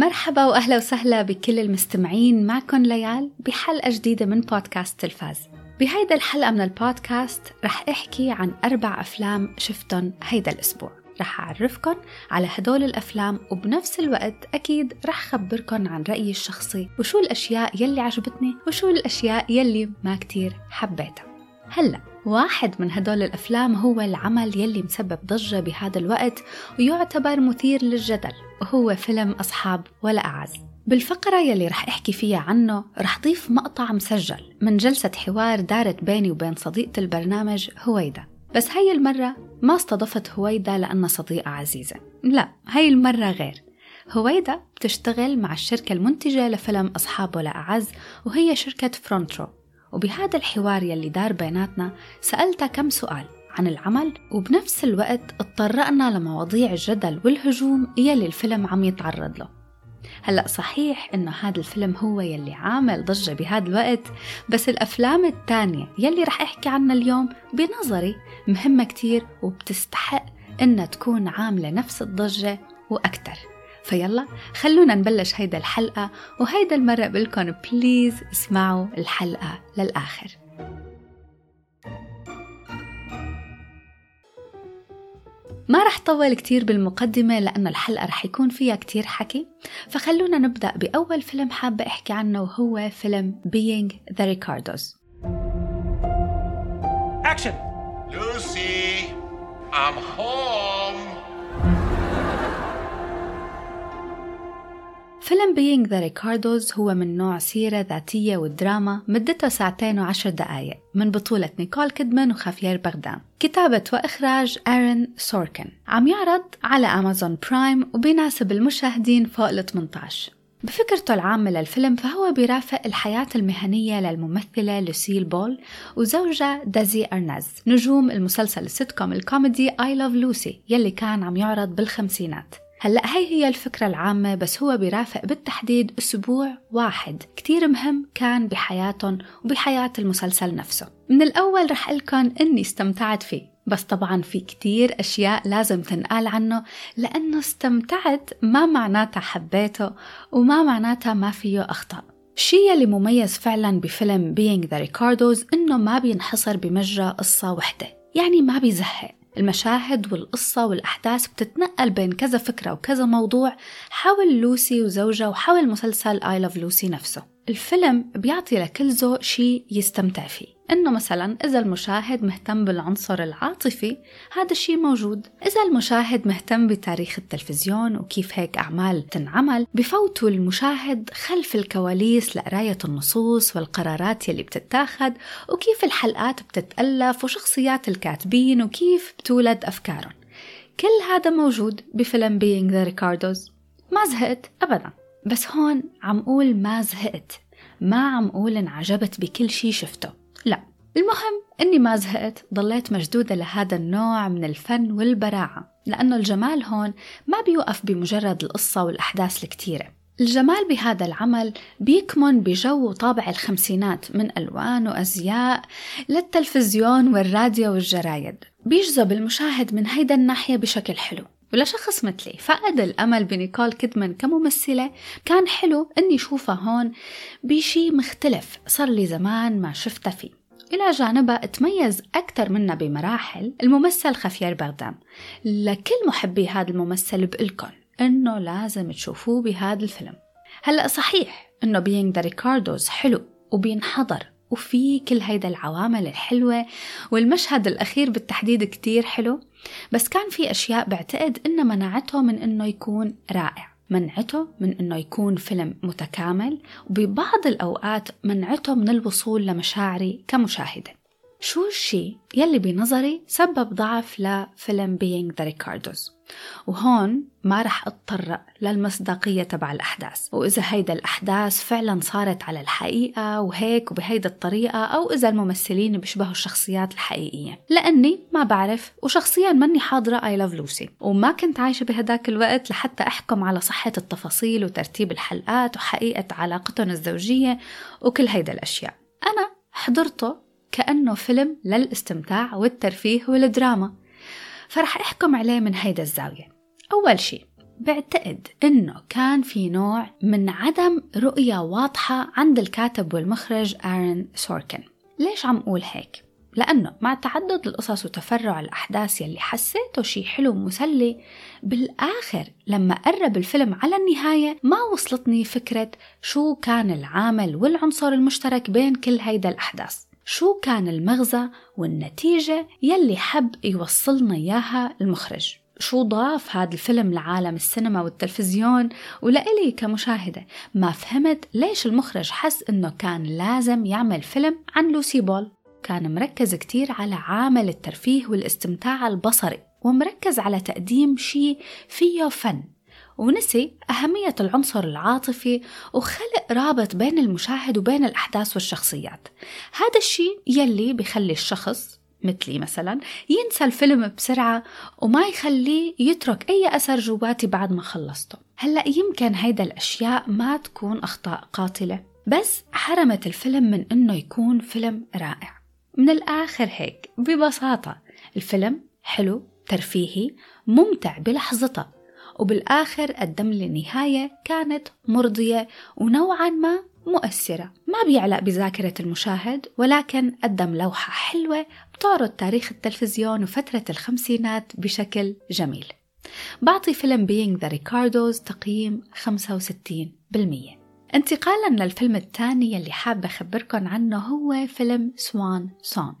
مرحبا وأهلا وسهلا بكل المستمعين معكم ليال بحلقة جديدة من بودكاست تلفاز. بهيدا الحلقة من البودكاست رح أحكي عن أربع أفلام شفتهم هيدا الأسبوع. رح أعرفكن على هدول الأفلام وبنفس الوقت أكيد رح خبركن عن رأيي الشخصي وشو الأشياء يلي عجبتني وشو الأشياء يلي ما كتير حبيتها. هلأ واحد من هدول الأفلام هو العمل يلي مسبب ضجة بهذا الوقت ويعتبر مثير للجدل وهو فيلم أصحاب ولا أعز. بالفقرة يلي رح أحكي فيها عنه رح ضيف مقطع مسجل من جلسة حوار دارت بيني وبين صديقة البرنامج هويدا. بس هاي المرة ما استضفت هويدا لأنها صديقة عزيزة. لا هاي المرة غير. هويدا بتشتغل مع الشركة المنتجة لفيلم أصحاب ولا أعز وهي شركة Front Row. وبهذا الحوار يلي دار بيناتنا سألتها كم سؤال عن العمل وبنفس الوقت اتطرقنا لمواضيع الجدل والهجوم يلي الفيلم عم يتعرض له. هلأ صحيح إنه هذا الفيلم هو يلي عامل ضجة بهذا الوقت بس الأفلام الثانية يلي رح أحكي عنها اليوم بنظري مهمة كتير وبتستحق إنها تكون عاملة نفس الضجة وأكثر فيلا خلونا نبلش هيدا الحلقة وهيدا المرة بقولكم بليز اسمعوا الحلقة للآخر ما رح طول كتير بالمقدمة لأنه الحلقة رح يكون فيها كتير حكي فخلونا نبدأ بأول فيلم حابة أحكي عنه وهو فيلم Being the Ricardos Action! Lucy, I'm home. فيلم Being the Ricardos هو من نوع سيرة ذاتية والدراما مدته ساعتين وعشر دقايق من بطولة نيكول كيدمان وخافير باردام كتابة وإخراج آرون سوركن. عم يعرض على أمازون برايم وبيناسب المشاهدين فوق ال 18 بفكرته العامة للفيلم فهو بيرافق الحياة المهنية للممثلة لوسيل بول وزوجها دازي أرناز. نجوم المسلسل السيتكوم الكوميدي I Love Lucy يلي كان عم يعرض بالخمسينات. هلأ هي هي الفكرة العامة بس هو بيرافق بالتحديد أسبوع واحد. كتير مهم كان بحياتهم وبحياة المسلسل نفسه. من الأول رح لكم إني استمتعت فيه. بس طبعا في كتير أشياء لازم تنقال عنه لأنه استمتعت ما معناتها حبيته وما معناتها ما فيه أخطاء الشيء اللي مميز فعلا بفيلم Being the Ricardos إنه ما بينحصر بمجرى قصة وحدة. يعني ما بيزهق. المشاهد والقصة والأحداث بتتنقل بين كذا فكرة وكذا موضوع. حول لوسي وزوجها وحول مسلسل I Love Lucy نفسه. الفيلم بيعطي لكل ذوق شيء يستمتع فيه إنه مثلا إذا المشاهد مهتم بالعنصر العاطفي هذا الشيء موجود. إذا المشاهد مهتم بتاريخ التلفزيون وكيف هيك أعمال تنعمل بفوتوا المشاهد خلف الكواليس لقراية النصوص والقرارات يلي بتتاخد وكيف الحلقات بتتألف وشخصيات الكاتبين وكيف بتولد أفكارهم. كل هذا موجود بفيلم Being the Ricardos. ما زهقت أبدا. بس هون عم قول ما زهقت. ما عم قول انعجبت بكل شي شفته. لا المهم إني ما زهقت ضليت مشدودة لهذا النوع من الفن والبراعة لأنه الجمال هون ما بيوقف بمجرد القصة والأحداث الكتيرة. الجمال بهذا العمل بيكمن بجو وطابع الخمسينات من ألوان وأزياء للتلفزيون والراديو والجرايد. بيجذب المشاهد من هيدا الناحية بشكل حلو. ولشخص مثلي. فقد الأمل بنيكول كيدمان كممثلة. كان حلو إني شوفها هون بشي مختلف صار لي زمان ما شفتها فيه. إلى جانبها تميز أكثر منا بمراحل. الممثل خافير باردام لكل محبي هذا الممثل بقلكن إنه لازم تشوفوه بهذا الفيلم. هلأ صحيح إنه Being the Ricardos حلو وبينحضر. وفي كل هيدا العوامل الحلوة والمشهد الأخير بالتحديد كتير حلو. بس كان في أشياء بعتقد إنها منعته من إنه يكون رائع. منعته من إنه يكون فيلم متكامل وببعض الأوقات منعته من الوصول لمشاعري كمشاهدة. شو الشيء يلي بنظري سبب ضعف لفيلم Being the Ricardos وهون ما رح اتطرق للمصداقية تبع الأحداث. وإذا هيدا الأحداث فعلا صارت على الحقيقة وهيك وبهيدا الطريقة أو إذا الممثلين بيشبهوا الشخصيات الحقيقية. لأني ما بعرف وشخصيا ماني حاضرة I Love Lucy. وما كنت عايشة بهداك الوقت لحتى أحكم على صحة التفاصيل وترتيب الحلقات وحقيقة علاقتهم الزوجية وكل هيدا الأشياء. أنا حضرته كأنه فيلم للاستمتاع والترفيه والدراما. فرح أحكم عليه من هيدا الزاوية. أول شي بعتقد إنه كان في نوع من عدم رؤية واضحة عند الكاتب والمخرج آرون سوركن. ليش عم أقول هيك؟ لأنه مع تعدد القصص وتفرع الأحداث يلي حسيته شي حلو ومسلي بالآخر لما قرب الفيلم على النهاية ما وصلتني فكرة شو كان العامل والعنصر المشترك بين كل هيدا الأحداث. شو كان المغزى والنتيجة يلي حب يوصلنا إياها المخرج؟ شو ضاف هذا الفيلم لعالم السينما والتلفزيون؟ ولإلي كمشاهدة ما فهمت ليش المخرج حس إنه كان لازم يعمل فيلم عن لوسي بول؟ كان مركز كتير على عامل الترفيه والاستمتاع البصري ومركز على تقديم شيء فيه فن. ونسي أهمية العنصر العاطفي وخلق رابط بين المشاهد وبين الأحداث والشخصيات. هذا الشيء يلي بخلي الشخص مثلي مثلا ينسى الفيلم بسرعة وما يخليه يترك أي أثر جواتي بعد ما خلصته. هلأ يمكن هيدا الأشياء ما تكون أخطاء قاتلة بس حرمت الفيلم من إنه يكون فيلم رائع. من الآخر هيك ببساطة الفيلم حلو ترفيهي ممتع بلحظته. وبالآخر قدم لي نهاية كانت مرضية ونوعا ما مؤثرة. ما بيعلق بذاكرة المشاهد ولكن قدم لوحة حلوة بتعرض تاريخ التلفزيون وفترة الخمسينات بشكل جميل. بعطي فيلم Being the Ricardos تقييم 65% انتقالا للفيلم الثاني اللي حابة أخبركم عنه هو فيلم Swan Song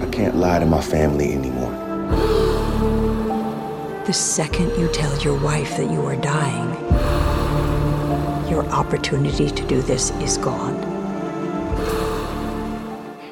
I can't lie to my family anymore. The second you tell your wife that you are dying, your opportunity to do this is gone.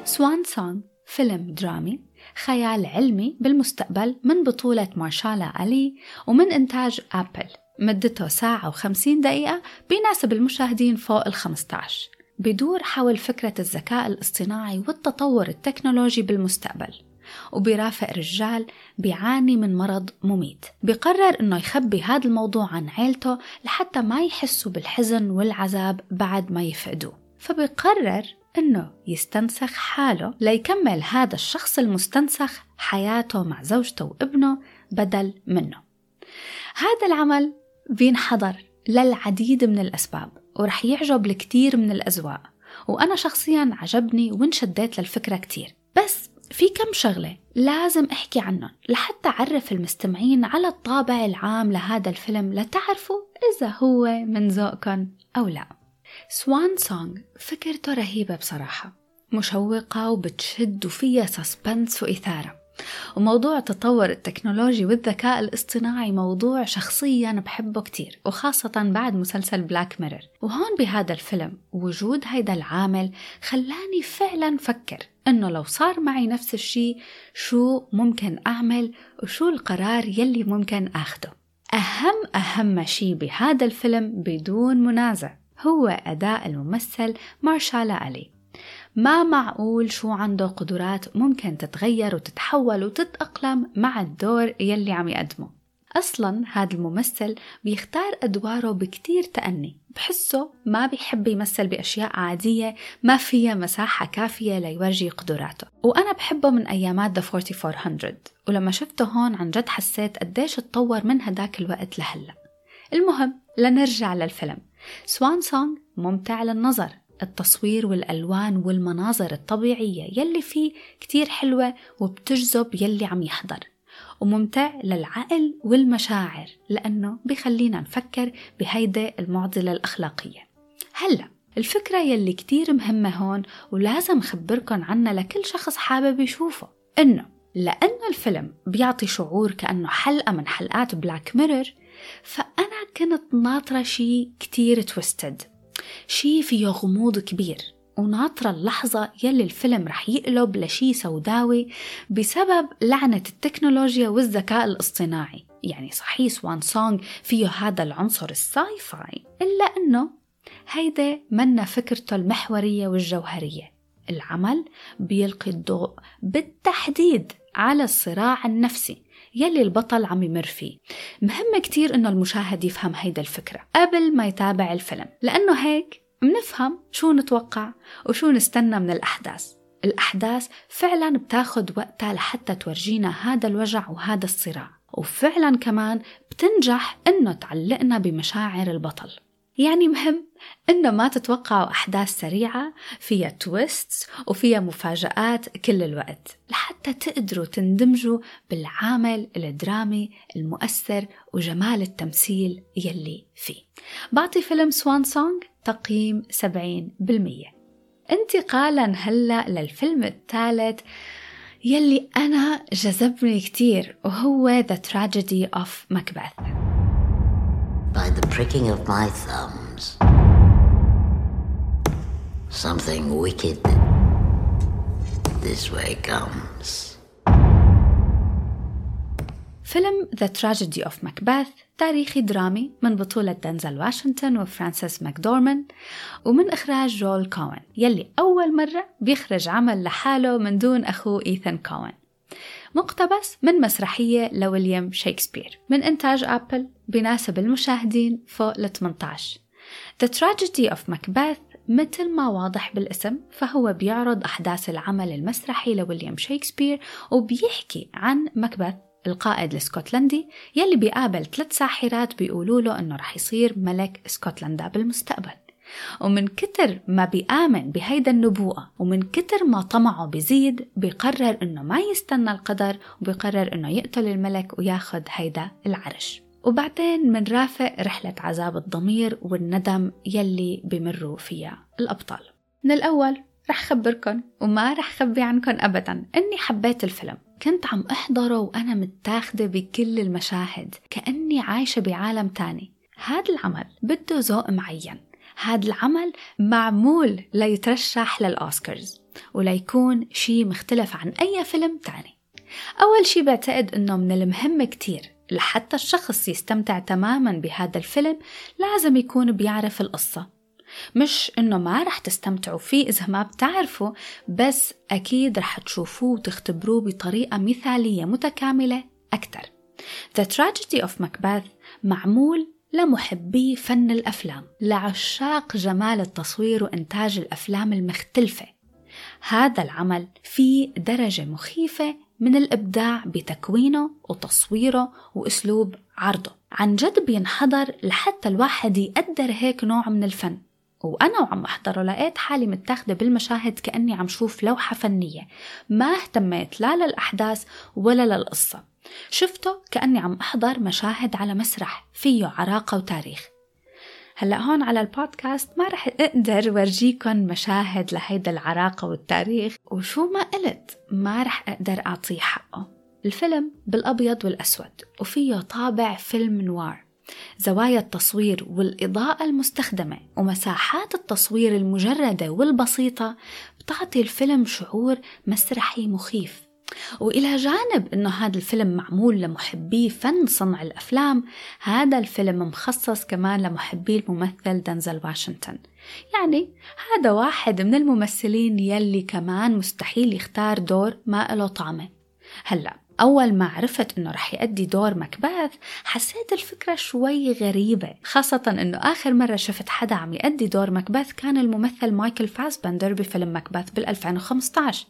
سوان سونغ فيلم درامي خيال علمي بالمستقبل من بطولة مارشالا ألي ومن إنتاج أبل. مدته ساعة وخمسين دقيقة بيناسب المشاهدين فوق ال 15 بيدور حول فكرة الذكاء الاصطناعي والتطور التكنولوجي بالمستقبل. وبيرافق رجال بيعاني من مرض مميت. بيقرر إنه يخبي هذا الموضوع عن عيلته لحتى ما يحسوا بالحزن والعذاب بعد ما يفقدوه. فبيقرر إنه يستنسخ حاله ليكمل هذا الشخص المستنسخ حياته مع زوجته وابنه بدل منه. هذا العمل بينحضر للعديد من الأسباب ورح يعجب الكثير من الأذواق وأنا شخصيا عجبني وانشديت للفكرة كتير. بس في كم شغلة لازم أحكي عنهم لحتى أعرف المستمعين على الطابع العام لهذا الفيلم لتعرفوا إذا هو من ذوقكم أو لا. سوان سونغ فكرته رهيبة بصراحة مشوقة وبتشد وفيها سسبنس وإثارة. وموضوع تطور التكنولوجيا والذكاء الاصطناعي موضوع شخصيا بحبه كتير وخاصة بعد مسلسل Black Mirror وهون بهذا الفيلم وجود هيدا العامل خلاني فعلا فكر إنه لو صار معي نفس الشي شو ممكن أعمل وشو القرار يلي ممكن آخده؟ أهم أهم شي بهذا الفيلم بدون منازع هو أداء الممثل ماهرشالا علي. ما معقول شو عنده قدرات ممكن تتغير وتتحول وتتأقلم مع الدور يلي عم يقدمه. أصلا هذا الممثل بيختار أدواره بكتير تأني. بحسه ما بيحب يمثل بأشياء عادية ما فيها مساحة كافية ليورجي قدراته. وأنا بحبه من أيامات The 4400 ولما شفته هون عن جد حسيت قديش اتطور من هداك الوقت لهلأ. المهم لنرجع للفيلم. Swan Song ممتع للنظر. التصوير والألوان والمناظر الطبيعية يلي فيه كتير حلوة وبتجذب يلي عم يحضر وممتع للعقل والمشاعر لأنه بخلينا نفكر بهيدا المعضلة الأخلاقية. هلأ الفكرة يلي كتير مهمة هون ولازم خبركن عنها لكل شخص حابب يشوفه إنه لأنه الفيلم بيعطي شعور كأنه حلقة من حلقات Black Mirror فأنا كنت ناطرة شي كتير twisted شي فيه غموض كبير. وناطرة اللحظة يلي الفيلم رح يقلب لشي سوداوي بسبب لعنة التكنولوجيا والذكاء الاصطناعي. يعني صحيح Swan Song فيه هذا العنصر ال sci-fi إلا أنه هيدا منا فكرته المحورية والجوهرية. العمل بيلقي الضوء بالتحديد على الصراع النفسي. يلي البطل عم يمر فيه. مهم كتير إنه المشاهد يفهم هيدا الفكرة قبل ما يتابع الفيلم لأنه هيك منفهم شو نتوقع وشو نستنى من الأحداث. الأحداث فعلا بتاخد وقتها لحتى تورجينا هذا الوجع وهذا الصراع وفعلا كمان بتنجح إنه تعلقنا بمشاعر البطل. يعني مهم إنه ما تتوقعوا أحداث سريعة فيها تويستس وفيها مفاجآت كل الوقت لحتى تقدروا تندمجوا بالعامل الدرامي المؤثر وجمال التمثيل يلي فيه. بعطي فيلم سوان سونغ تقييم 70% انتقالا هلأ للفيلم الثالث يلي أنا جذبني كتير وهو The Tragedy of Macbeth. By the pricking of my thumbs. Something wicked this way comes. فيلم The Tragedy of Macbeth تاريخي درامي من بطولة دنزل واشنطن وفرانسيس ماكدورمان ومن إخراج جويل كوين يلي أول مرة بيخرج عمل لحاله من دون أخوه إيثان كوين. مقتبس من مسرحية لويليام شكسبير من إنتاج أبل بيناسب المشاهدين فوق ال 18 The Tragedy of Macbeth مثل ما واضح بالاسم فهو بيعرض أحداث العمل المسرحي لويليام شكسبير وبيحكي عن مكبث القائد الاسكتلندي يلي بيقابل ثلاث ساحرات بيقولوا له إنه رح يصير ملك اسكتلندا بالمستقبل. ومن كتر ما بيآمن بهيدا النبوءة ومن كتر ما طمعه بيزيد بيقرر إنه ما يستنى القدر وبيقرر إنه يقتل الملك وياخد هيدا العرش. وبعدين منرافق رحلة عذاب الضمير والندم يلي بمروا فيها الأبطال. من الأول رح خبركن وما رح خبي عنكن أبدا. أني حبيت الفيلم. كنت عم أحضره وأنا متاخدة بكل المشاهد كأني عايشة بعالم تاني. هذا العمل بده ذوق معين. هذا العمل معمول ليترشح للأوسكارز وليكون شيء مختلف عن أي فيلم تاني. أول شيء بعتقد أنه من المهم كتير لحتى الشخص يستمتع تماما بهذا الفيلم لازم يكون بيعرف القصة. مش إنه ما رح تستمتعوا فيه إذا ما بتعرفوا بس أكيد رح تشوفوه وتختبروه بطريقة مثالية متكاملة أكثر The Tragedy of Macbeth معمول لمحبي فن الأفلام لعشاق جمال التصوير وإنتاج الأفلام المختلفة. هذا العمل فيه درجة مخيفة من الإبداع بتكوينه وتصويره وأسلوب عرضه. عن جد بينحضر لحتى الواحد يقدر هيك نوع من الفن. وأنا وعم أحضره لقيت حالي متاخدة بالمشاهد كأني عم شوف لوحة فنية. ما اهتميت لا للأحداث ولا للقصة. شفته كأني عم أحضر مشاهد على مسرح فيه عراقة وتاريخ. هلأ هون على البودكاست ما رح أقدر ورجيكم مشاهد لهيدا العراقة والتاريخ. وشو ما قلت ما رح أقدر اعطيه حقه. الفيلم بالأبيض والأسود وفيه طابع فيلم نوار. زوايا التصوير والإضاءة المستخدمة ومساحات التصوير المجردة والبسيطة بتعطي الفيلم شعور مسرحي مخيف. وإلى جانب أنه هذا الفيلم معمول لمحبي فن صنع الأفلام هذا الفيلم مخصص كمان لمحبي الممثل دنزل واشنطن. يعني هذا واحد من الممثلين يلي كمان مستحيل يختار دور ما له طعمة. هلأ أول ما عرفت إنه رح يأدي دور مكباث حسيت الفكرة شوي غريبة خاصة إنه آخر مرة شفت حدا عم يأدي دور مكباث كان الممثل مايكل فاسبندر بفيلم مكباث بال 2015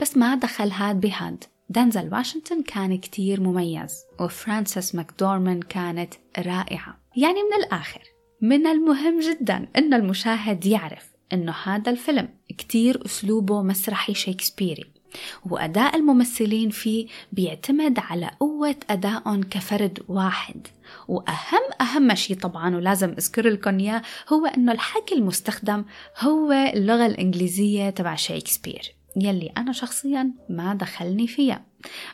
بس ما دخل هاد بهاد. دنزل واشنطن كان كتير مميز وفرانسيس ماكدورمان كانت رائعة. يعني من الآخر من المهم جدا إن المشاهد يعرف إنه هذا الفيلم كتير أسلوبه مسرحي شيكسبيري. وأداء الممثلين فيه بيعتمد على قوة أدائهم كفرد واحد. وأهم أهم شيء طبعا ولازم أذكر لكم إياه هو إنه الحكي المستخدم هو اللغة الإنجليزية تبع شيكسبير يلي أنا شخصيا ما دخلني فيها.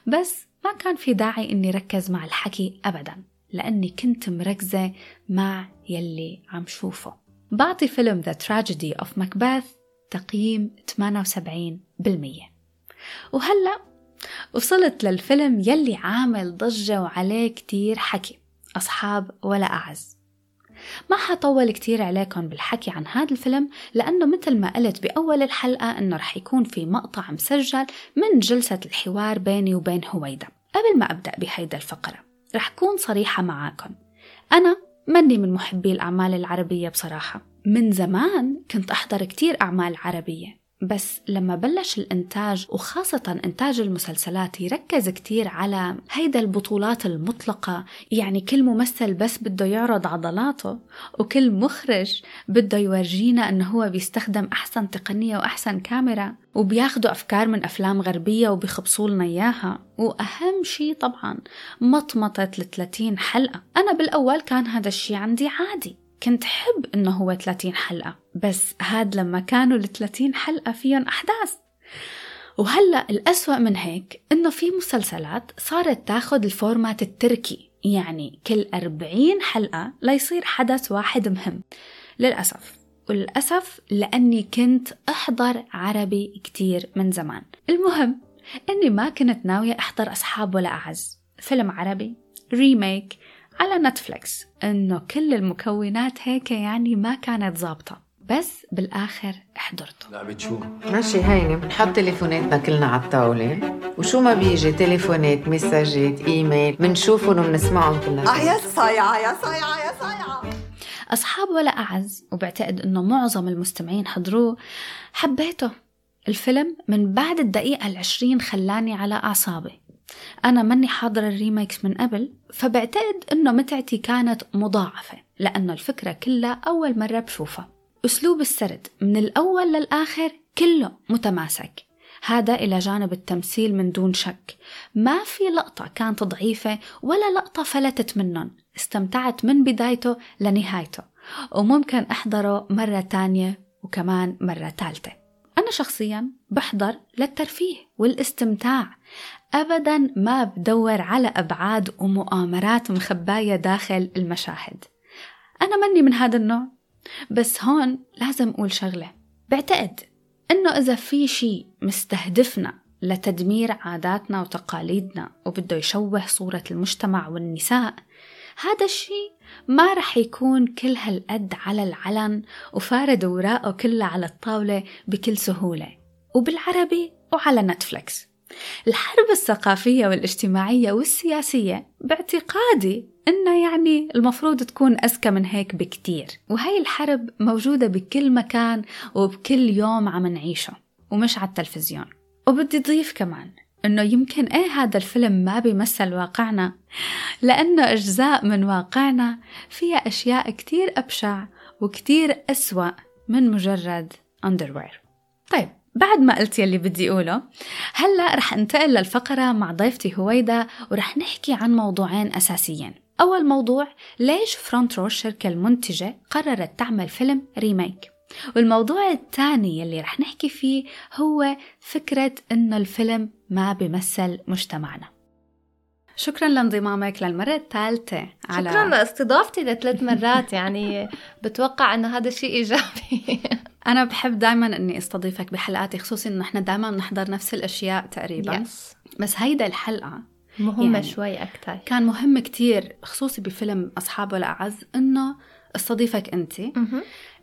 بس ما كان في داعي إني ركز مع الحكي أبدا لأني كنت مركزة مع يلي عم شوفه. بعطي فيلم The Tragedy of Macbeth تقييم 78% وهلأ وصلت للفيلم يلي عامل ضجة وعليه كتير حكي أصحاب ولا أعز. ما حطول كتير عليكم بالحكي عن هذا الفيلم لأنه مثل ما قلت بأول الحلقة أنه رح يكون في مقطع مسجل من جلسة الحوار بيني وبين هويدا. قبل ما أبدأ بهيدا الفقرة رح كون صريحة معاكم. أنا مني من محبي الأعمال العربية بصراحة. من زمان كنت أحضر كتير أعمال عربية. بس لما بلش الإنتاج وخاصة إنتاج المسلسلات يركز كتير على هيدا البطولات المطلقة يعني كل ممثل بس بده يعرض عضلاته وكل مخرج بده يورجينا أنه هو بيستخدم أحسن تقنية وأحسن كاميرا وبياخدوا أفكار من أفلام غربية وبيخبصوا لنا إياها. وأهم شي طبعا مطمطة ال 30 حلقة. أنا بالأول كان هذا الشي عندي عادي. كنت حب إنه هو 30 حلقة بس هاد لما كانوا ال 30 حلقة فيهم أحداث. وهلأ الأسوأ من هيك إنه في مسلسلات صارت تاخد الفورمات التركي يعني كل 40 حلقة ليصير حدث واحد مهم. للأسف. وللأسف لأني كنت أحضر عربي كتير من زمان. المهم أني ما كنت ناوية أحضر أصحاب ولا أعز. فيلم عربي ريميك. على نتفليكس إنه كل المكونات هيك يعني ما كانت ظابطة بس بالآخر حضرته. لعبة شو؟ ماشي هيني بنحط تليفوناتنا كلنا على الطاولة. وشو ما بيجي تليفونات مساجات إيميل بنشوفهم وبنسمعهم كلنا. آه يا صايعة يا صايعة يا صايعة. أصحاب ولا أعز وبعتقد إنه معظم المستمعين حضروه حبيته. الفيلم من بعد الدقيقة العشرين خلاني على أعصابي. أنا مني حاضرة الريميكس من قبل فبعتقد إنه متعتي كانت مضاعفة لأنه الفكرة كلها أول مرة بشوفها. أسلوب السرد من الأول للآخر كله متماسك. هذا إلى جانب التمثيل من دون شك. ما في لقطة كانت ضعيفة ولا لقطة فلتت منهم. استمتعت من بدايته لنهايته. وممكن أحضره مرة تانية وكمان مرة ثالثة أنا شخصيا بحضر للترفيه والإستمتاع. أبدا ما بدور على أبعاد ومؤامرات مخباية داخل المشاهد. أنا مني من هذا النوع بس هون لازم أقول شغلة. بعتقد إنه إذا في شيء مستهدفنا لتدمير عاداتنا وتقاليدنا وبده يشوه صورة المجتمع والنساء هذا الشيء ما رح يكون كل هالقد على العلن وفارد وراءه كله على الطاولة بكل سهولة. وبالعربي وعلى نتفليكس. الحرب الثقافية والاجتماعية والسياسية باعتقادي إنها يعني المفروض تكون أذكى من هيك بكتير. وهي الحرب موجودة بكل مكان وبكل يوم عم نعيشه ومش على التلفزيون. وبدي ضيف كمان إنه يمكن إيه هذا الفيلم ما بيمثل واقعنا لأنه أجزاء من واقعنا فيها أشياء كتير أبشع وكتير أسوأ من مجرد underwear. طيب بعد ما قلت يلي بدي أقوله هلأ رح انتقل للفقرة مع ضيفتي هويدا ورح نحكي عن موضوعين أساسيين. أول موضوع ليش فرونت رو الشركة المنتجة قررت تعمل فيلم remake؟ والموضوع الثاني يلي رح نحكي فيه هو فكرة إنه الفيلم ما بيمثل مجتمعنا. شكرا لانضمامك للمرة الثالثة على شكرا لاستضافتي لثلاث مرات. يعني بتوقع انه هذا شيء إيجابي. أنا بحب دايما إني أستضيفك بحلقاتي خصوصي إنه إحنا دايما بنحضر نفس الأشياء تقريبا. يس بس هيدا الحلقة مهمة يعني شوي أكثر كان مهم كتير خصوصي بفيلم أصحاب ولا أعز إنه أستضيفك أنت.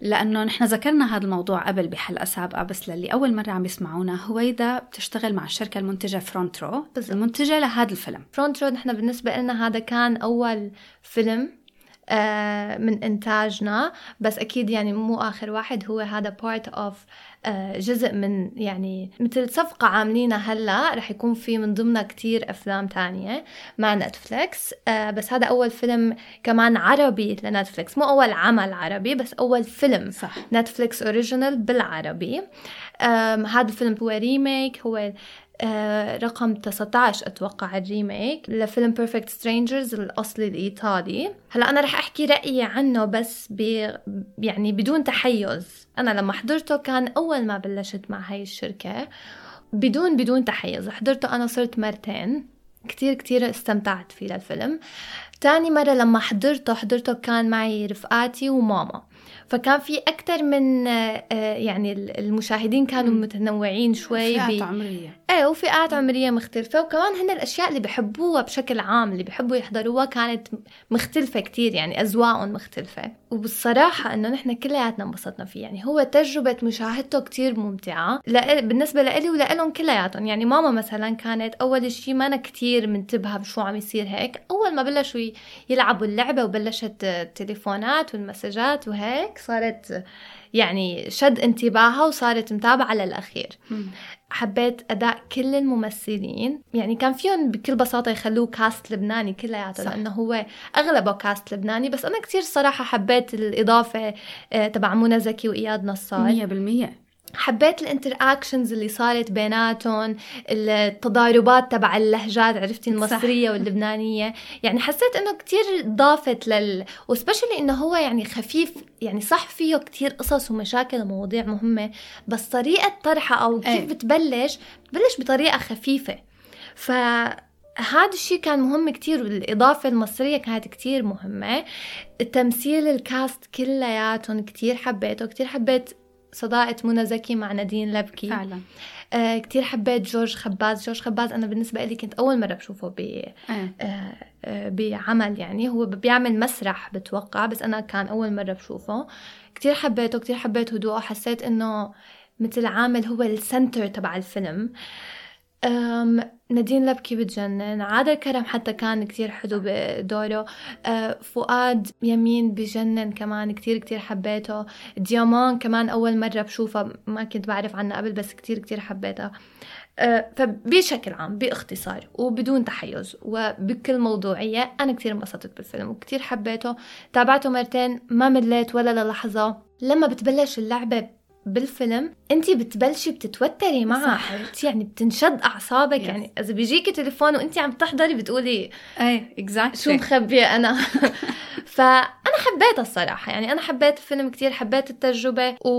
لأنه نحن ذكرنا هذا الموضوع قبل بحلقة سابقة بس للي أول مرة عم يسمعونا هويدا بتشتغل مع الشركة المنتجة فرونت رو المنتجة لهذا الفيلم. فرونت رو نحن بالنسبة لنا هذا كان أول فيلم آه، من إنتاجنا. بس أكيد يعني مو آخر واحد هو هذا part of آه، جزء من يعني مثل صفقة عاملينها هلا. رح يكون في من ضمنها كتير أفلام تانية مع نتفليكس آه، بس هذا أول فيلم كمان عربي لنتفليكس مو أول عمل عربي بس أول فيلم صح. نتفليكس original بالعربي. هذا الفيلم هو remake هو آه، رقم 19 أتوقع ال remake لفيلم Perfect Strangers الأصلي الإيطالي. هلا أنا رح أحكي رأيي عنه بس ب يعني بدون تحيز. أنا لما حضرته كان أول ما بلشت مع هاي الشركة بدون بدون تحيز. حضرته أنا صرت مرتين. كتير كتير استمتعت فيه للفيلم. تاني مرة لما حضرته حضرته كان معي رفقاتي وماما. فكان في أكتر من آه، آه، يعني المشاهدين كانوا متنوعين شوي فئات عمرية. إيه وفئات عمرية مختلفة. وكمان هن الأشياء اللي بحبوها بشكل عام اللي بحبوا يحضروها كانت مختلفة كتير يعني أذواقهم مختلفة. وبالصراحة إنه نحن كلياتنا انبسطنا فيه. يعني هو تجربة مشاهدته كتير ممتعة لإل- بالنسبة لإلي ولإلهم كلياتهم. يعني ماما مثلا كانت أول شيء ما أنا كتير منتبهة بشو عم يصير هيك. أول ما بلشوا يلعبوا اللعبة وبلشت التليفونات والمسجات وهيك صارت يعني شد انتباهها وصارت متابعة للأخير. حبيت أداء كل الممثلين. يعني كان فيهم بكل بساطة يخلوه cast لبناني كلياته. لأنه هو أغلبه cast لبناني. بس أنا كتير صراحة حبيت الإضافة آه، تبع منى زكي وإياد نصار. مية بالمية. حبيت ال interactions اللي صارت بيناتهم التضاربات تبع اللهجات عرفتي المصرية واللبنانية. يعني حسيت إنه كتير ضافت لل وسبشلي إنه هو يعني خفيف يعني صح فيه كتير قصص ومشاكل ومواضيع مهمة بس طريقة طرحها أو كيف إيه. بتبلش بتبلش بطريقة خفيفة. ف هذا الشيء كان مهم كتير والإضافة المصرية كانت كتير مهمة. التمثيل الكاست كلياتهم كتير حبيته كتير حبيت صداقة منى زكي مع نادين لبكي. فعلا. آه كتير حبيت جورج خباز. جورج خباز أنا بالنسبة لي كنت أول مرة بشوفه ب إيه. آه، آه، بعمل يعني. هو بيعمل مسرح بتوقع بس أنا كان أول مرة بشوفه. كتير حبيته كتير حبيت هدوءه. حسيت إنه مثل عامل هو السنتر تبع الفيلم. أم نادين لبكي بتجنن. عادل كرم حتى كان كتير حلو بدوره أه فؤاد يمين بجنن كمان كتير كتير حبيته. ديامان كمان أول مرة بشوفها ما كنت بعرف عنها قبل بس كتير كتير حبيتها أه فبشكل عام باختصار وبدون تحيز وبكل موضوعية أنا كتير انبسطت بالفيلم وكتير حبيته. تابعته مرتين ما مليت ولا للحظة. لما بتبلش اللعبة بالفيلم انت بتبلشي بتتوتري معها صح. عرفتي يعني بتنشد أعصابك Yes. يعني إذا بيجيكي تليفون وانت عم تحضري بتقولي إيه اكزاكتلي شو مخبية أنا فأنا حبيتها الصراحة يعني أنا حبيت الفيلم كتير حبيت التجربة و...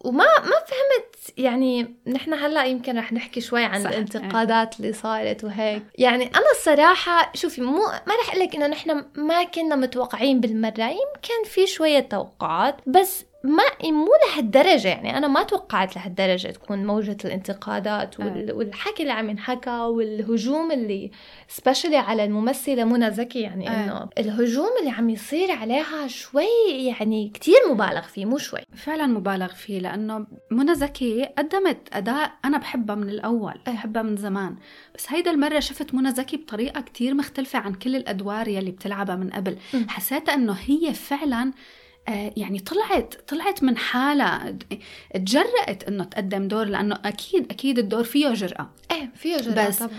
وما ما فهمت يعني نحن هلا يمكن رح نحكي شوي عن صح. الانتقادات اللي صارت وهيك. يعني أنا الصراحة شوفي مو ما رح أقول لك إنه نحن ما كنا متوقعين بالمرة يمكن في شوية توقعات بس ما مو لهالدرجة. يعني أنا ما توقعت لهالدرجة تكون موجة الانتقادات وال... والحكي اللي عم ينحكى والهجوم اللي سبيشلي على الممثلة منى زكي. يعني آه. إنه الهجوم اللي عم يصير عليها شوي يعني كتير مبالغ فيه مو شوي. فعلا مبالغ فيه لأنه منى زكي قدمت أداء أنا بحبها من الأول بحبها من زمان. بس هيدا المرة شفت منى زكي بطريقة كتير مختلفة عن كل الأدوار يلي بتلعبها من قبل. م. حسيت إنه هي فعلا آه، يعني طلعت طلعت من حالها تجرأت إنه تقدم دور لأنه أكيد أكيد الدور فيه جرأة. إيه فيه جرأة بس طبعا.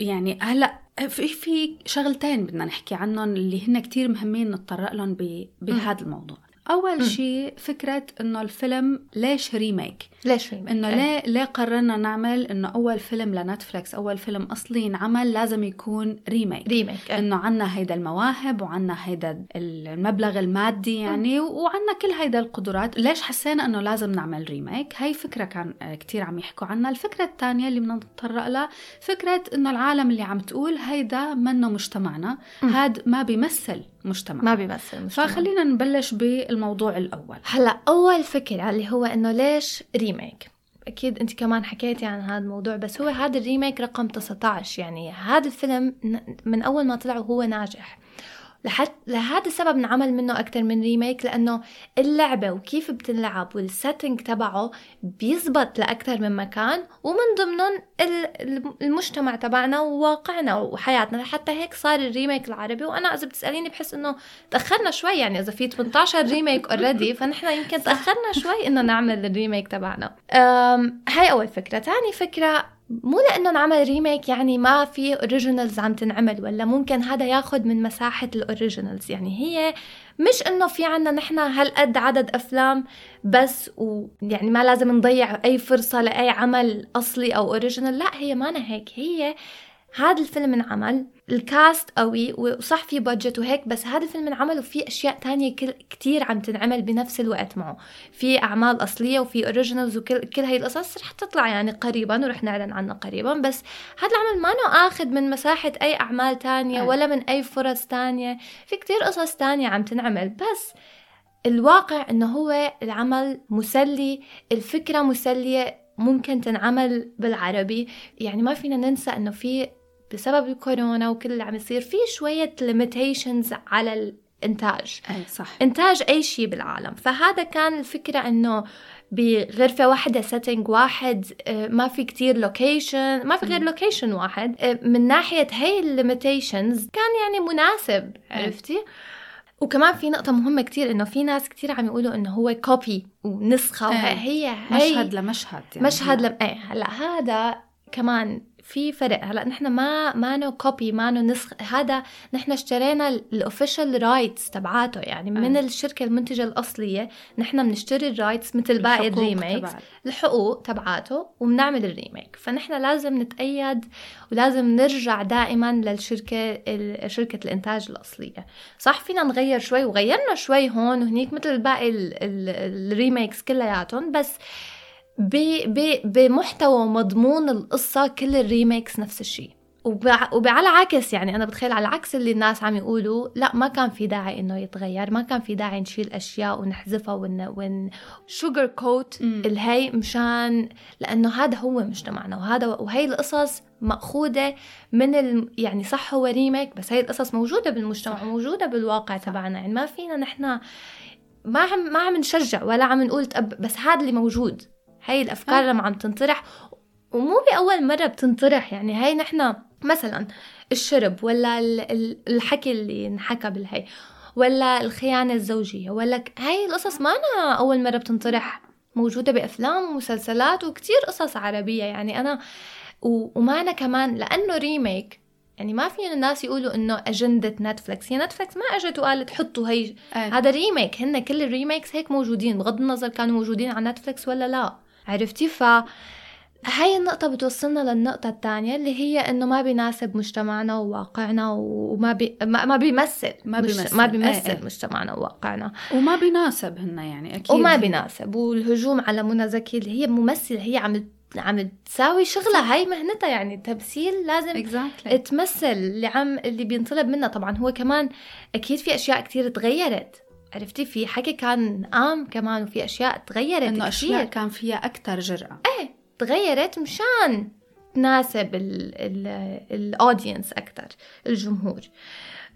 يعني هلأ في في شغلتين بدنا نحكي عنهم اللي هن كتير مهمين نتطرق لهم بهذا الموضوع. أول شيء فكرة إنه الفيلم ليش remake؟ ليش remake؟ إنه إيه. ليه ليه قررنا نعمل إنه أول فيلم لنتفلكس أول فيلم أصلي ينعمل لازم يكون remake. remake إيه. إنه عنا هيدا المواهب وعنا هيدا المبلغ المادي يعني وعنا كل هيدا القدرات. ليش حسينا إنه لازم نعمل remake؟ هاي فكرة كان كتير عم يحكوا عنها. الفكرة الثانية اللي بدنا نتطرق لها فكرة إنه العالم اللي عم تقول هيدا منه مجتمعنا. هاد ما بيمثل مجتمع. ما بيمثل المجتمع. فخلينا نبلش بالموضوع الأول. هلا أول فكرة اللي هو إنه ليش remake أكيد أنت كمان حكيتي عن هذا الموضوع بس هو هذا ال remake رقم 19 يعني هذا الفيلم من أول ما طلع وهو ناجح. لحد لهذا السبب انعمل منه أكثر من remake لأنه اللعبة وكيف بتنلعب وال setting تبعه بيزبط لأكثر من مكان ومن ضمنهم ال- ال- المجتمع تبعنا وواقعنا وحياتنا. حتى هيك صار ال remake العربي وأنا إذا بتسأليني بحس إنه تأخرنا شوي يعني إذا في 18 remake already فنحن يمكن تأخرنا شوي إنه نعمل ال remake تبعنا. هاي أول فكرة. ثاني فكرة مو لأنه نعمل remake يعني ما في originals عم تنعمل ولا ممكن هذا ياخذ من مساحة ال originals يعني هي مش إنه في عنا نحن هالقد عدد أفلام بس ويعني ما لازم نضيع أي فرصة لأي عمل أصلي أو original لا هي ما هيك. هي هذا الفيلم انعمل ال cast قوي وصح في budget وهيك بس هذا الفيلم انعمل وفي أشياء تانية كل كتير عم تنعمل بنفس الوقت معه. في أعمال أصلية وفي originals وكل كل هاي القصص رح تطلع يعني قريبا ورح نعلن عنها قريبا بس هذا العمل ما نو آخذ من مساحة أي أعمال تانية. ولا من أي فرص تانية. في كتير قصص تانية عم تنعمل بس الواقع إنه هو العمل مسلي الفكرة مسلية ممكن تنعمل بالعربي. يعني ما فينا ننسى إنه في بسبب الكورونا وكل اللي عم يصير في شوية limitations على الإنتاج. اي صح. إنتاج أي شيء بالعالم. فهذا كان الفكرة إنه بغرفة واحدة setting واحد آه، ما في كتير location ما في غير location واحد. آه، من ناحية هاي ال limitations كان يعني مناسب عرفتي؟ وكمان في نقطة مهمة كتير إنه في ناس كتير عم يقولوا إنه هو copy ونسخة إيه. وهي هي مشهد لمشهد يعني. مشهد لم إيه هلأ هذا كمان في فرق. هلا نحن ما منو copy منو نسخ. هذا نحن اشترينا ال official rights تبعاته. يعني من آه. الشركة المنتجة الأصلية نحن بنشتري ال rights مثل باقي تبعت. الحقوق تبعاته وبنعمل ال remake فنحن لازم نتقيد ولازم نرجع دائما للشركة ال- شركة الإنتاج الأصلية. صح فينا نغير شوي وغيرنا شوي هون وهنيك مثل باقي ال- ال- ال remakes كلياتهم بس بمحتوى ومضمون القصة كل ال remakes نفس الشيء وعلى عكس يعني أنا بتخيل على عكس اللي الناس عم يقولوا لا ما كان في داعي إنه يتغير ما كان في داعي نشيل أشياء ونحذفها ون ون sugarcoat. الهي مشان لأنه هذا هو مجتمعنا وهذا وهي القصص مأخوذة من ال... يعني صح هو ريميك بس هي القصص موجودة بالمجتمع وموجودة بالواقع تبعنا يعني ما فينا نحن ما عم ما عم نشجع ولا عم نقول تأب بس هذا اللي موجود. هاي الأفكار لما عم تنطرح ومو بأول مرة بتنطرح. يعني هاي نحن مثلا الشرب ولا ال- ال- الحكي اللي انحكى بالهي ولا الخيانة الزوجية ولا هاي القصص ما أنا أول مرة بتنطرح موجودة بأفلام ومسلسلات وكتير قصص عربية. يعني أنا و- وما أنا كمان لأنه remake يعني ما في الناس يقولوا إنه أجندة نتفلكس هي نتفلكس ما إجت وقالت حطوا هي إيه. هذا remake هن كل ال remakes هيك موجودين بغض النظر كانوا موجودين على نتفلكس ولا لا. عرفتي؟ ف هاي النقطة بتوصلنا للنقطة الثانية اللي هي إنه ما بيناسب مجتمعنا وواقعنا وما بي ما ما بيمثل ما مش- بيمثل. ما إيه بيمثل إيه. مجتمعنا وواقعنا. وما بيناسب هن يعني أكيد. وما بيناسب. والهجوم على منى زكي اللي هي ممثلة هي عم عم تساوي شغلها هاي مهنتها يعني تمثيل لازم exactly تمثل اللي عم اللي بينطلب منها. طبعا هو كمان أكيد في أشياء كتير تغيرت. عرفتي في حكي كان قام كمان وفي أشياء تغيرت إنه أشياء كان فيها أكثر جرأة. تغيرت مشان تناسب ال audience أكثر الجمهور.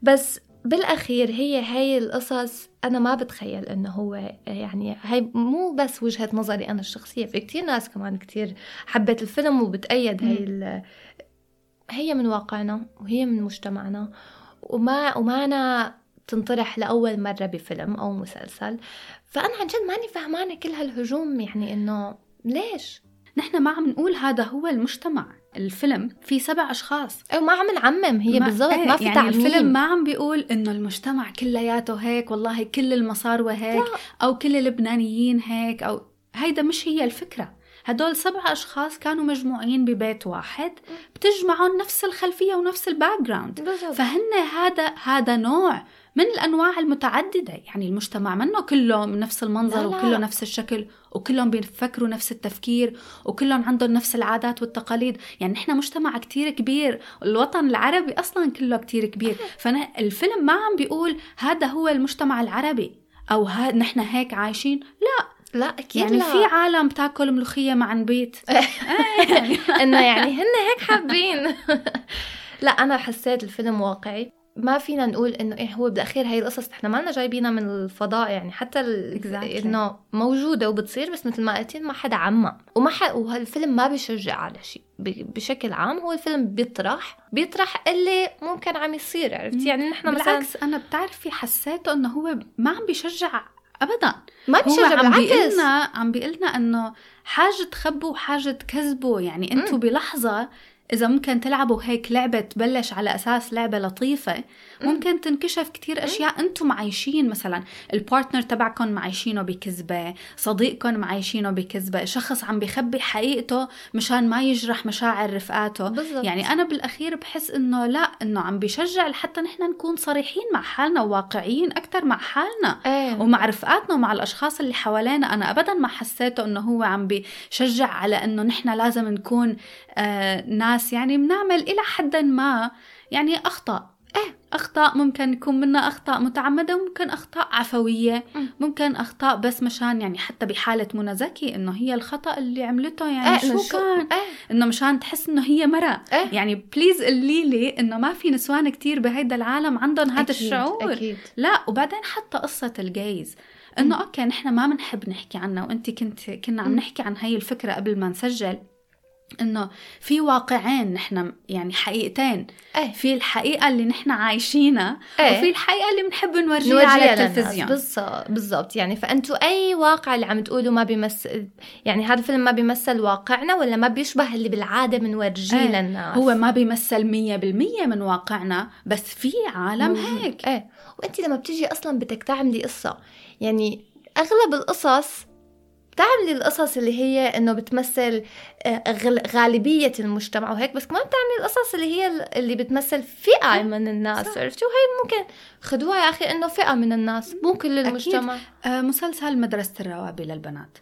بس بالأخير هي هاي القصص أنا ما بتخيل إنه هو يعني هاي مو بس وجهة نظري أنا الشخصية في كتير ناس كمان كتير حبت الفيلم وبتأيد ال- هي من واقعنا وهي من مجتمعنا وما وما أنا تنطرح لأول مرة بفيلم أو مسلسل. فأنا عن جد ماني فهمانة كل هالهجوم يعني إنه ليش؟ نحن ما عم نقول هذا هو المجتمع الفيلم في سبع أشخاص. أو ما عم نعمم هي ما- بالضبط إيه، ما في يعني تعميم. الفيلم ما عم بيقول إنه المجتمع كلياته هيك والله كل المصاروة هيك أو كل اللبنانيين هيك أو هيدا مش هي الفكرة. هدول سبع أشخاص كانوا مجموعين ببيت واحد بتجمعهم نفس الخلفية ونفس ال background. فهن هذا هذا نوع من الأنواع المتعددة. يعني المجتمع منه كله من نفس المنظر لا لا. وكله نفس الشكل وكلهم بيفكروا نفس التفكير وكلهم عندهم نفس العادات والتقاليد. يعني نحن مجتمع كتير كبير. الوطن العربي أصلا كله كتير كبير. فالفيلم ما عم بيقول هذا هو المجتمع العربي أو ها نحن هيك عايشين. لا. لا أكيد يعني لا. في عالم بتاكل ملوخية مع نبيت إنه يعني هن هيك حابين. لا أنا حسيت الفيلم واقعي. ما فينا نقول إنه إيه هو بالأخير هاي القصص إحنا ما لنا جايبينها من الفضاء يعني. حتى ال- Exactly. إنه موجودة وبتصير بس مثل ما قلتي ما حدا عمم وما ح... وهالفيلم ما بيشجع على شيء. ب... بشكل عام هو الفيلم بيطرح بيطرح اللي ممكن عم يصير عرفتي؟ يعني نحن مثلا بالعكس أنا بتعرفي حسيته إنه هو ما عم بيشجع أبدا. ما هو بيشجع عم بيقلنا عم بيقلنا إنه حاجة تخبوا وحاجة تكذبوا يعني أنتوا بلحظة إذا ممكن تلعبوا هيك لعبة تبلش على أساس لعبة لطيفة ممكن تنكشف كتير أشياء أنتم معيشين مثلا البارتنر تبعكم معيشينه بكذبة صديقكم معيشينه بكذبة شخص عم بيخبي حقيقته مشان ما يجرح مشاعر رفقاته. بالضبط. يعني أنا بالأخير بحس إنه لا إنه عم بيشجع لحتى نحن نكون صريحين مع حالنا وواقعيين أكتر مع حالنا إيه. ومع رفقاتنا ومع الأشخاص اللي حوالينا. أنا ابدا ما حسيته إنه هو عم بيشجع على إنه نحن لازم نكون آه ناس يعني بنعمل إلى حد ما يعني أخطاء. إيه أخطاء ممكن يكون منا أخطاء متعمدة وممكن أخطاء عفوية. مم. ممكن أخطاء بس مشان يعني حتى بحالة منى زكي إنه هي الخطأ اللي عملته يعني إيه، إنه شو كان؟ إيه. إنه مشان تحس إنه هي مرة. إيه. يعني please قولي لي إنه ما في نسوان كتير بهيدا العالم عندهم هذا أكيد، الشعور؟ أكيد. لا وبعدين حتى قصة ال gays إنه okay نحن ما بنحب نحكي عنها وانت كنت كنا عم. نحكي عن هاي الفكرة قبل ما نسجل. إنه في واقعين نحن يعني حقيقتين إيه في الحقيقة اللي نحن عايشينها إيه. وفي الحقيقة اللي بنحب نورجيها على. التلفزيون بالضبط يعني فأنتوا أي واقع اللي عم تقولوا ما بيمثل يعني هذا الفيلم ما بيمثل واقعنا ولا ما بيشبه اللي بالعادة بنورجيه إيه. للناس هو ما بيمثل مية بالمية من واقعنا بس في عالم موجود. هيك إيه وانت لما بتيجي أصلا بدك تعملي قصة يعني أغلب القصص بتعملي القصص اللي هي إنه بتمثل آه، غالبية المجتمع وهيك بس كمان بتعملي القصص اللي هي ال- اللي بتمثل فئة من الناس عرفتي؟ وهي ممكن خدوها يا أخي إنه فئة من الناس مو كل المجتمع. آه مسلسل مدرسة الروابي للبنات.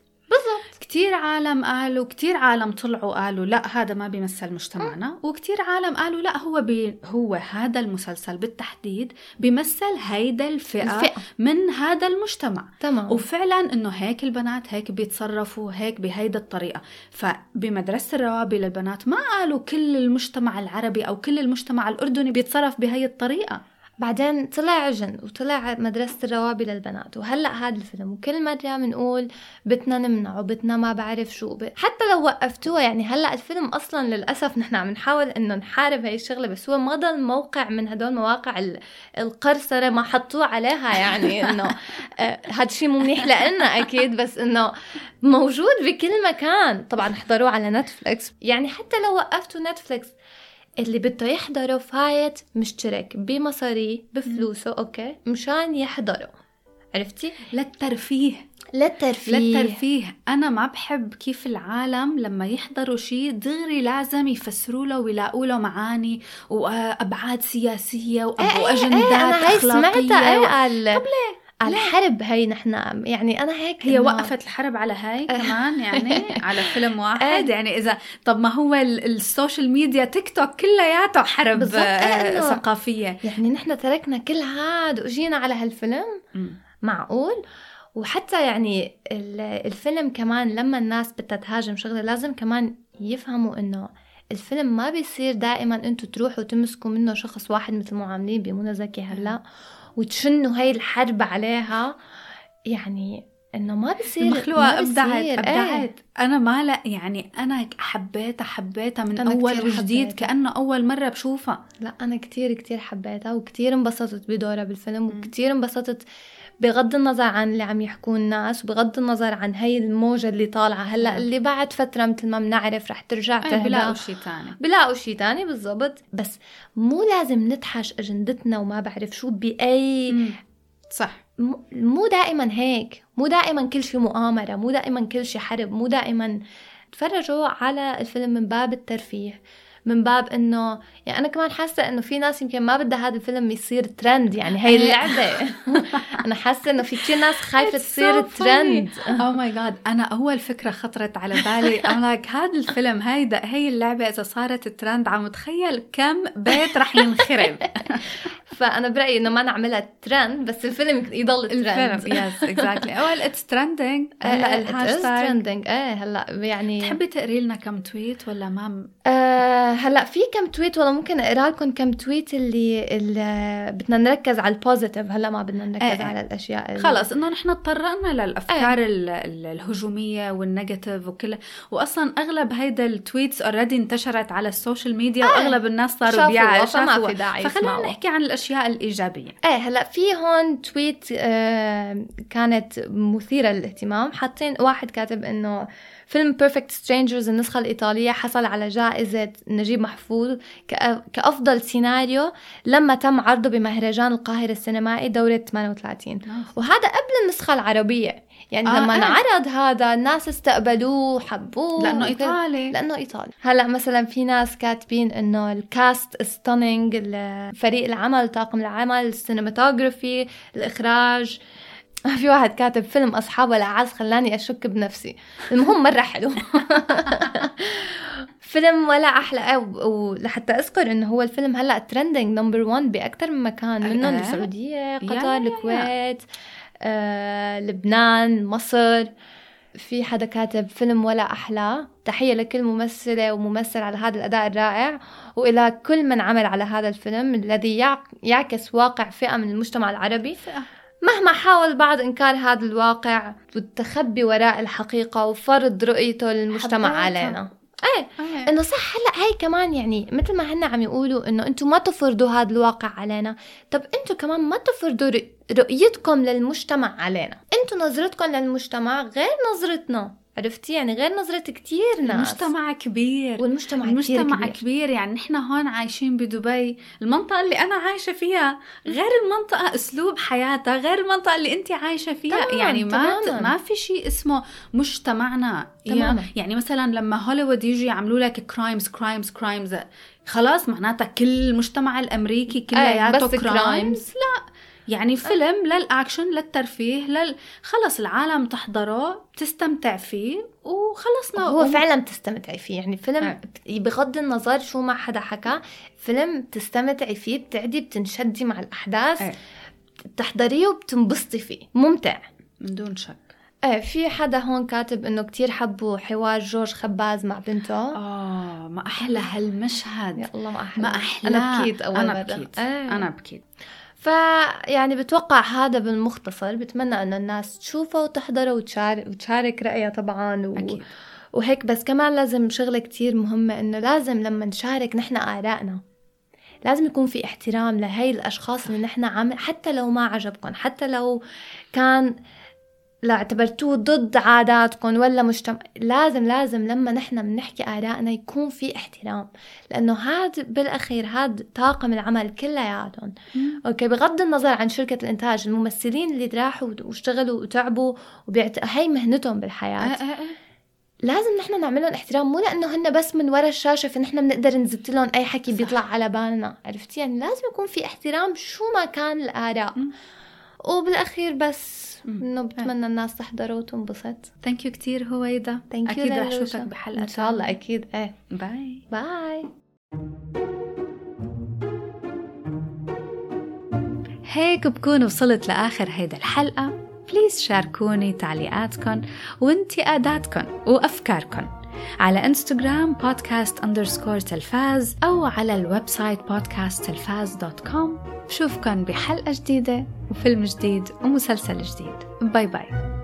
كتير عالم قالوا كتير عالم طلعوا قالوا لا هذا ما بيمثل مجتمعنا. وكتير عالم قالوا لا هو بي هو هذا المسلسل بالتحديد بيمثل هيدا الفئة, الفئة. من هذا المجتمع. تمام. وفعلا إنه هيك البنات هيك بيتصرفوا هيك بهيدا الطريقة. فبمدرسة الروابي للبنات ما قالوا كل المجتمع العربي أو كل المجتمع الأردني بيتصرف بهي الطريقة. بعدين طلع عجن وطلع مدرسة الروابي للبنات. وهلأ هذا الفيلم وكل مرة بنقول بدنا نمنع وبدنا ما بعرف شو ب... حتى لو وقفتوها يعني هلأ الفيلم أصلا للأسف نحن عم نحاول إنه نحارب هاي الشغلة بس هو ما ضل موقع من هدول مواقع ال- القرصرة ما حطوه عليها يعني إنه آه، هذا الشيء مو منيح لنا أكيد بس إنه موجود بكل مكان. طبعا احضروه على نتفليكس. يعني حتى لو وقفتوا نتفليكس اللي بده يحضره فايت مشترك بمصاريه بفلوسه okay؟ مشان يحضره. عرفتي؟ للترفيه. للترفيه. للترفيه. أنا ما بحب كيف العالم لما يحضروا شيء دغري لازم يفسروا له ويلاقوا له معاني وأبعاد سياسية وأب- إيه إيه وأجندات إيه أنا أخلاقية. سمعتها إيه على على الحرب هي نحن يعني أنا هيك هي وقفت الحرب على هاي كمان يعني على فيلم واحد. إيه. يعني إذا طب ما هو ال- ال social media تيك توك كلياته حرب إيه آه، إنه- ثقافية. يعني نحن تركنا كل هاد وجينا على هالفيلم. معقول؟ وحتى يعني ال- الفيلم كمان لما الناس بدها تهاجم شغلة لازم كمان يفهموا إنه الفيلم ما بيصير دائما أنتم تروحوا تمسكوا منه شخص واحد مثل ما عاملين بمنى زكي هلأ. وتشنوا هاي الحرب عليها يعني إنه ما بصير المخلوقة ما ابدعت. أبدعت إيه. أنا ما لا يعني أنا حبيتها حبيتها من أول وجديد. كأنه أول مرة بشوفها لا أنا كتير كتير حبيتها وكتير انبسطت بدورها بالفيلم وكتير انبسطت بغض النظر عن اللي عم يحكوا الناس وبغض النظر عن هي الموجة اللي طالعة. هلأ نعم. اللي بعد فترة مثل ما بنعرف رح ترجع تهدى بلاقوا شيء ثاني بلاقوا شيء تاني بالضبط. بس مو لازم نتحجج أجندتنا وما بعرف شو بأي صح. مو- دائما هيك. مو دائما كل شيء مؤامرة مو دائما كل شيء حرب مو دائما. تفرجوا على الفيلم من باب الترفيه. من باب إنه يعني أنا كمان حاسة إنه في ناس يمكن ما بدها هذا الفيلم يصير ترند يعني هي اللعبة. أنا حاسة إنه في كثير ناس خايفة تصير trend oh my God أنا أول فكرة خطرت على بالي. أنا like هذا الفيلم هيدا هي اللعبة إذا صارت ترند عم تخيل كم بيت رح ينخرب. فأنا برأيي إنه ما نعملها ترند بس الفيلم يضل ترند الفيلم yes exactly well it's trending هلا ال hashtag trending إيه هلا يعني تحبي تقري لنا كم tweet ولا ما آه هلا في كم tweet والله ممكن أقرأ لكم كم tweet اللي, اللي بدنا نركز على ال positive هلا ما بدنا نركز إيه. على الأشياء ال- خلص إنه نحن تطرقنا للأفكار ال- الهجومية وال negative وكلها واصلا أغلب هيدا ال tweets already انتشرت على ال social media وأغلب الناس صاروا شافوها، بيع فما. في داعي فخلينا. نحكي عن الأشياء الإيجابية إيه هلا في هون tweet آه كانت مثيرة للاهتمام حاطين واحد كاتب إنه فيلم Perfect Strangers النسخة الإيطالية حصل على جائزة نجيب محفوظ كأ- كأفضل سيناريو لما تم عرضه بمهرجان القاهرة السينمائي دورة 38 وهذا قبل النسخة العربية. يعني آه، لما إيه. انعرض هذا الناس استقبلوه حبوه. لأنه إيطالي. لأنه إيطالي. هلأ مثلا في ناس كاتبين إنه ال cast stunning فريق العمل طاقم العمل ال cinematography الإخراج في واحد كاتب فيلم أصحاب ولا أعز خلاني أشك بنفسي. المهم مرة حلو. فيلم ولا و- ولحتى أذكر إنه هو الفيلم هلأ trending number 1 باكثر من مكان منهم. السعودية قطر. الكويت آه، لبنان مصر. في حدا كاتب فيلم ولا أحلى. تحية لكل ممثلة وممثل على هذا الأداء الرائع. وإلى كل من عمل على هذا الفيلم الذي يعك- يعكس واقع فئة من المجتمع العربي. مهما حاول البعض إنكار هذا الواقع والتخبي وراء الحقيقة وفرض رؤيته للمجتمع. علينا إيه إيه. إنه صح هلا هي كمان يعني مثل ما هن عم يقولوا إنه أنتم ما تفرضوا هذا الواقع علينا طب أنتم كمان ما تفرضوا رؤ- رؤيتكم للمجتمع علينا أنتم نظرتكم للمجتمع غير نظرتنا عرفتي؟ يعني غير نظرة كتير ناس. المجتمع كبير. والمجتمع المجتمع كبير. كبير. يعني نحن هون عايشين بدبي. المنطقة اللي أنا عايشة فيها غير المنطقة أسلوب حياتها غير المنطقة اللي أنت عايشة فيها. تمام، يعني ما. ما في شيء اسمه مجتمعنا. تماماً. يعني مثلا لما هوليوود يجي يعملوا لك crimes crimes crimes خلاص معناتها كل المجتمع الأمريكي كلياته بس crimes. لا. يعني فيلم للأكشن للترفيه لل... خلص العالم تحضره بتستمتع فيه وخلصنا هو وم- فعلا بتستمتعي فيه. يعني فيلم. بت- بغض النظر شو ما حدا حكى فيلم بتستمتعي فيه بتعدي بتنشدي مع الأحداث إيه. بتحضريه وبتنبسطي فيه. ممتع. من دون شك. إيه في حدا هون كاتب إنه كتير حبوا حوار جورج خباز مع بنته. آه ما أحلى. هالمشهد. يا الله ما أحلى. ما أحلى أنا بكيت أول مرة. بكيت. إيه. أنا بكيت. فيعني بتوقع هذا بالمختصر بتمنى انه الناس تشوفه وتحضره وتشارك وتشارك رأيها طبعا و... أكيد. وهيك بس كمان لازم شغلة كتير مهمة إنه لازم لما نشارك نحن آرائنا لازم يكون في احترام لهي الأشخاص اللي نحن عم حتى لو ما عجبكم حتى لو كان لا اعتبرتوه ضد عاداتكم ولا مجتمع. لازم لازم لما نحن بنحكي آرائنا يكون في احترام لأنه هاد بالأخير هاد طاقم العمل كلياتهم. أوكي بغض النظر عن شركة الإنتاج الممثلين اللي راحوا واشتغلوا وتعبوا وبيعت... هي مهنتهم بالحياة. آه، آه، آه. لازم نحن نعمل لهم احترام مو لأنه هن بس من ورا الشاشة فنحن بنقدر نزت لهم أي حكي بيطلع على بالنا عرفتي؟ يعني لازم يكون في احترام شو ما كان الآراء. وبالأخير بس إنه بتمنى الناس تحضر وتنبسط. Thank you كتير هويدا. Thank you أكيد رح للوجه. أشوفك بحلقة إن شاء الله أكيد. إيه. bye bye هيك بكون وصلت لآخر هيدا الحلقة. please شاركوني تعليقاتكم وانتقاداتكم وأفكاركم على انستغرام بودكاست underscore تلفاز أو على ال website بودكاست تلفاز dot com. بشوفكن بحلقة جديدة وفيلم جديد ومسلسل جديد. bye bye.